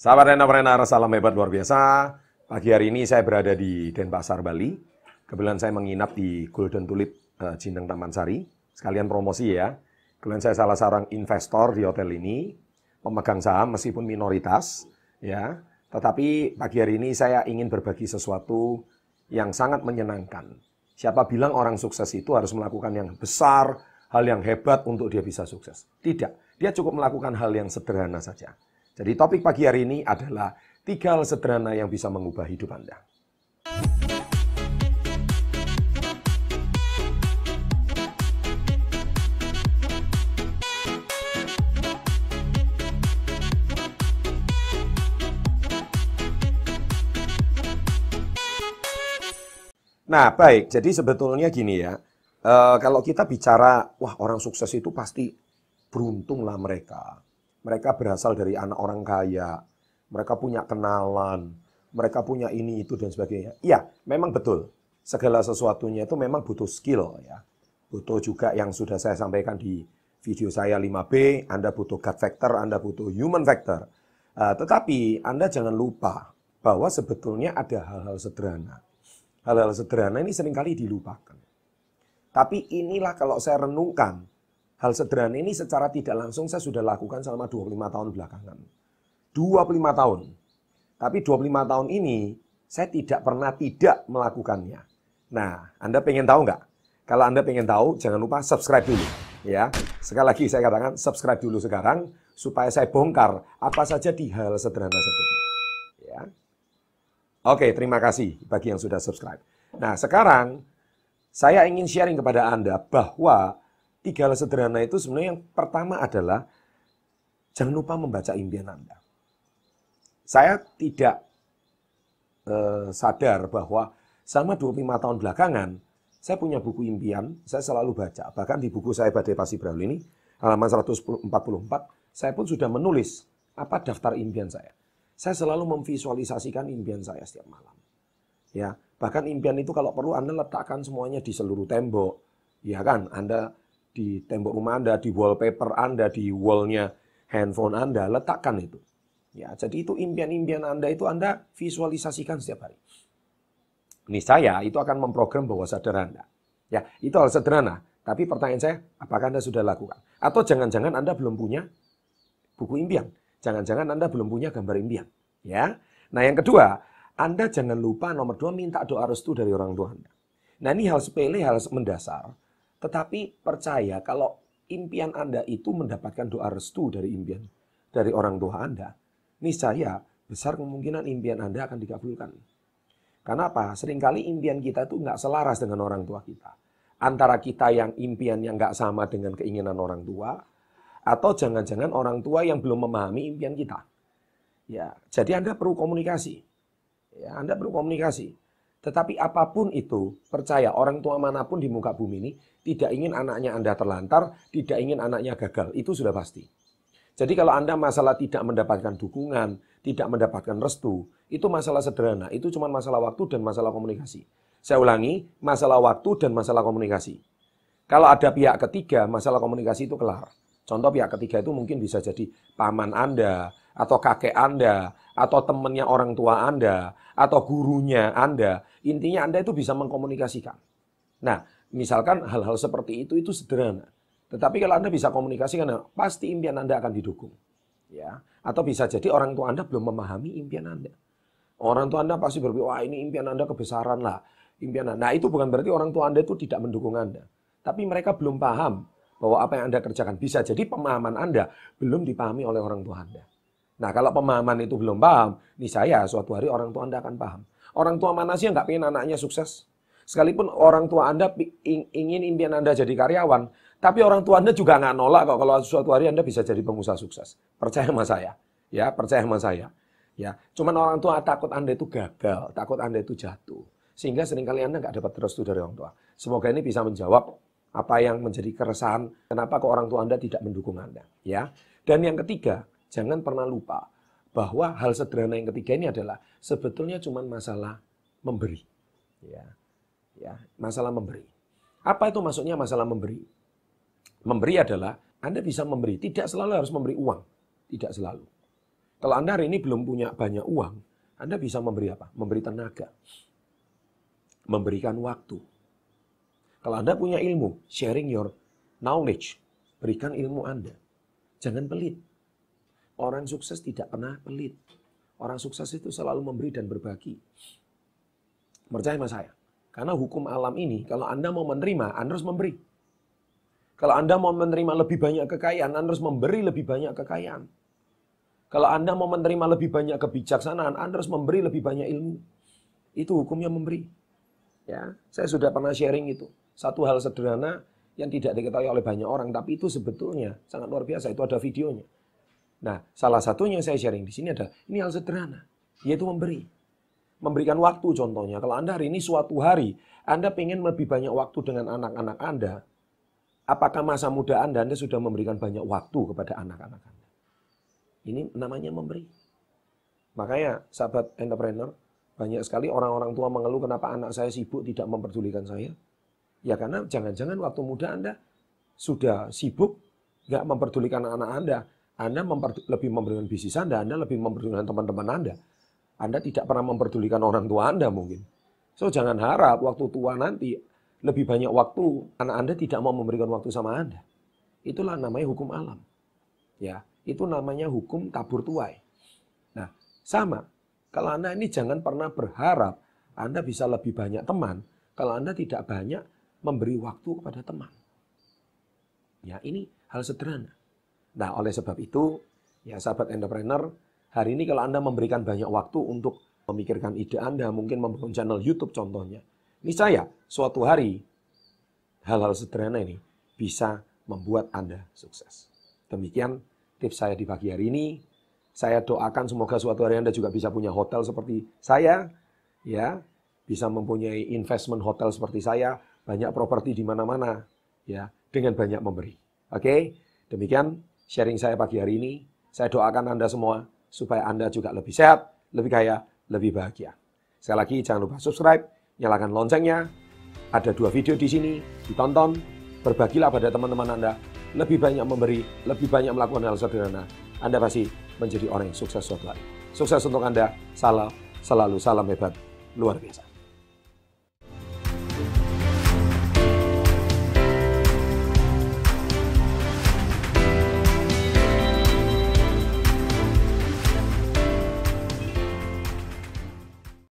Sahabat entrepreneur, salam hebat luar biasa. Pagi hari ini saya berada di Denpasar, Bali. Kebetulan saya menginap di Golden Tulip uh, Cindeng Taman Sari. Sekalian promosi ya. Kebetulan saya salah seorang investor di hotel ini, pemegang saham meskipun minoritas, ya. Tetapi pagi hari ini saya ingin berbagi sesuatu yang sangat menyenangkan. Siapa bilang orang sukses itu harus melakukan yang besar, hal yang hebat untuk dia bisa sukses? Tidak. Dia cukup melakukan hal yang sederhana saja. Jadi topik pagi hari ini adalah tiga hal sederhana yang bisa mengubah hidup Anda. Nah, baik. Jadi sebetulnya gini ya. E, kalau kita bicara, wah orang sukses itu pasti beruntung lah mereka mereka berasal dari anak orang kaya, mereka punya kenalan, mereka punya ini itu dan sebagainya. Iya, memang betul. Segala sesuatunya itu memang butuh skill ya. Butuh juga yang sudah saya sampaikan di video saya 5B, Anda butuh gut factor, Anda butuh human factor. Uh, tetapi Anda jangan lupa bahwa sebetulnya ada hal-hal sederhana. Hal-hal sederhana ini sering kali dilupakan. Tapi inilah kalau saya renungkan, Hal sederhana ini secara tidak langsung saya sudah lakukan selama 25 tahun belakangan. 25 tahun. Tapi 25 tahun ini saya tidak pernah tidak melakukannya. Nah, Anda pengen tahu nggak? Kalau Anda pengen tahu, jangan lupa subscribe dulu. Ya, sekali lagi saya katakan subscribe dulu sekarang supaya saya bongkar apa saja di hal sederhana seperti ini. Ya. Oke, terima kasih bagi yang sudah subscribe. Nah, sekarang saya ingin sharing kepada Anda bahwa tiga hal sederhana itu sebenarnya yang pertama adalah jangan lupa membaca impian Anda. Saya tidak eh, sadar bahwa selama 25 tahun belakangan saya punya buku impian, saya selalu baca. Bahkan di buku saya Badai Pasti Brawl ini, halaman 144, saya pun sudah menulis apa daftar impian saya. Saya selalu memvisualisasikan impian saya setiap malam. Ya, bahkan impian itu kalau perlu Anda letakkan semuanya di seluruh tembok. Ya kan, Anda di tembok rumah Anda, di wallpaper Anda, di wallnya handphone Anda, letakkan itu. Ya, jadi itu impian-impian Anda itu Anda visualisasikan setiap hari. Ini saya itu akan memprogram bawah sadar Anda. Ya, itu hal sederhana. Tapi pertanyaan saya, apakah Anda sudah lakukan? Atau jangan-jangan Anda belum punya buku impian? Jangan-jangan Anda belum punya gambar impian. Ya. Nah, yang kedua, Anda jangan lupa nomor dua minta doa restu dari orang tua Anda. Nah, ini hal sepele, hal mendasar. Tetapi percaya kalau impian Anda itu mendapatkan doa restu dari impian dari orang tua Anda, niscaya besar kemungkinan impian Anda akan dikabulkan. Karena apa? Seringkali impian kita itu nggak selaras dengan orang tua kita. Antara kita yang impian yang nggak sama dengan keinginan orang tua, atau jangan-jangan orang tua yang belum memahami impian kita. Ya, jadi Anda perlu komunikasi. Ya, Anda perlu komunikasi. Tetapi apa pun itu, percaya orang tua mana pun di muka bumi ini tidak ingin anaknya Anda terlantar, tidak ingin anaknya gagal. Itu sudah pasti. Jadi kalau Anda masalah tidak mendapatkan dukungan, tidak mendapatkan restu, itu masalah sederhana. Itu cuma masalah waktu dan masalah komunikasi. Saya ulangi, masalah waktu dan masalah komunikasi. Kalau ada pihak ketiga, masalah komunikasi itu kelar. Contoh pihak ketiga itu mungkin bisa jadi paman Anda, atau kakek Anda, atau temannya orang tua Anda, atau gurunya Anda. Intinya Anda itu bisa mengkomunikasikan. Nah, misalkan hal-hal seperti itu, itu sederhana. Tetapi kalau Anda bisa komunikasikan, pasti impian Anda akan didukung. Ya, Atau bisa jadi orang tua Anda belum memahami impian Anda. Orang tua Anda pasti berpikir, wah ini impian Anda kebesaran lah. Impian Anda. Nah itu bukan berarti orang tua Anda itu tidak mendukung Anda. Tapi mereka belum paham bahwa apa yang Anda kerjakan bisa jadi pemahaman Anda belum dipahami oleh orang tua Anda. Nah kalau pemahaman itu belum paham, nih saya suatu hari orang tua Anda akan paham. Orang tua mana sih yang nggak pengen anaknya sukses? Sekalipun orang tua Anda ingin impian Anda jadi karyawan, tapi orang tua Anda juga nggak nolak kok kalau suatu hari Anda bisa jadi pengusaha sukses. Percaya sama saya. Ya, percaya sama saya. Ya, cuman orang tua takut Anda itu gagal, takut Anda itu jatuh. Sehingga sering kali Anda nggak dapat restu dari orang tua. Semoga ini bisa menjawab apa yang menjadi keresahan, kenapa kok orang tua Anda tidak mendukung Anda. Ya. Dan yang ketiga, jangan pernah lupa bahwa hal sederhana yang ketiga ini adalah sebetulnya cuma masalah memberi. Ya. Ya, masalah memberi. Apa itu maksudnya masalah memberi? Memberi adalah Anda bisa memberi, tidak selalu harus memberi uang, tidak selalu. Kalau Anda hari ini belum punya banyak uang, Anda bisa memberi apa? Memberi tenaga. Memberikan waktu. Kalau Anda punya ilmu, sharing your knowledge. Berikan ilmu Anda. Jangan pelit. Orang sukses tidak pernah pelit. Orang sukses itu selalu memberi dan berbagi. Percaya sama saya. Karena hukum alam ini, kalau Anda mau menerima, Anda harus memberi. Kalau Anda mau menerima lebih banyak kekayaan, Anda harus memberi lebih banyak kekayaan. Kalau Anda mau menerima lebih banyak kebijaksanaan, Anda harus memberi lebih banyak ilmu. Itu hukumnya memberi. Ya, saya sudah pernah sharing itu. Satu hal sederhana yang tidak diketahui oleh banyak orang, tapi itu sebetulnya sangat luar biasa. Itu ada videonya. Nah, salah satunya yang saya sharing di sini adalah ini hal sederhana, yaitu memberi. Memberikan waktu contohnya. Kalau Anda hari ini suatu hari, Anda ingin lebih banyak waktu dengan anak-anak Anda, apakah masa muda Anda, Anda sudah memberikan banyak waktu kepada anak-anak Anda? Ini namanya memberi. Makanya sahabat entrepreneur, banyak sekali orang-orang tua mengeluh kenapa anak saya sibuk tidak memperdulikan saya. Ya karena jangan-jangan waktu muda Anda sudah sibuk, nggak memperdulikan anak Anda. Anda lebih memperdulikan bisnis Anda, Anda lebih memperdulikan teman-teman Anda. Anda tidak pernah memperdulikan orang tua Anda mungkin. So jangan harap waktu tua nanti lebih banyak waktu anak Anda tidak mau memberikan waktu sama Anda. Itulah namanya hukum alam. Ya, itu namanya hukum tabur tuai. Nah, sama. Kalau Anda ini jangan pernah berharap Anda bisa lebih banyak teman kalau Anda tidak banyak memberi waktu kepada teman. Ya, ini hal sederhana. Nah, oleh sebab itu, ya sahabat entrepreneur, hari ini kalau Anda memberikan banyak waktu untuk memikirkan ide Anda, mungkin membangun channel YouTube contohnya. Ini saya, suatu hari, hal-hal sederhana ini bisa membuat Anda sukses. Demikian tips saya di pagi hari ini. Saya doakan semoga suatu hari Anda juga bisa punya hotel seperti saya, ya, bisa mempunyai investment hotel seperti saya, banyak properti di mana-mana, ya, dengan banyak memberi. Oke, demikian sharing saya pagi hari ini. Saya doakan Anda semua supaya Anda juga lebih sehat, lebih kaya, lebih bahagia. Sekali lagi jangan lupa subscribe, nyalakan loncengnya. Ada dua video di sini, ditonton, berbagilah pada teman-teman Anda. Lebih banyak memberi, lebih banyak melakukan hal sederhana. Anda pasti menjadi orang yang sukses suatu hari. Sukses untuk Anda, salam, selalu salam hebat, luar biasa.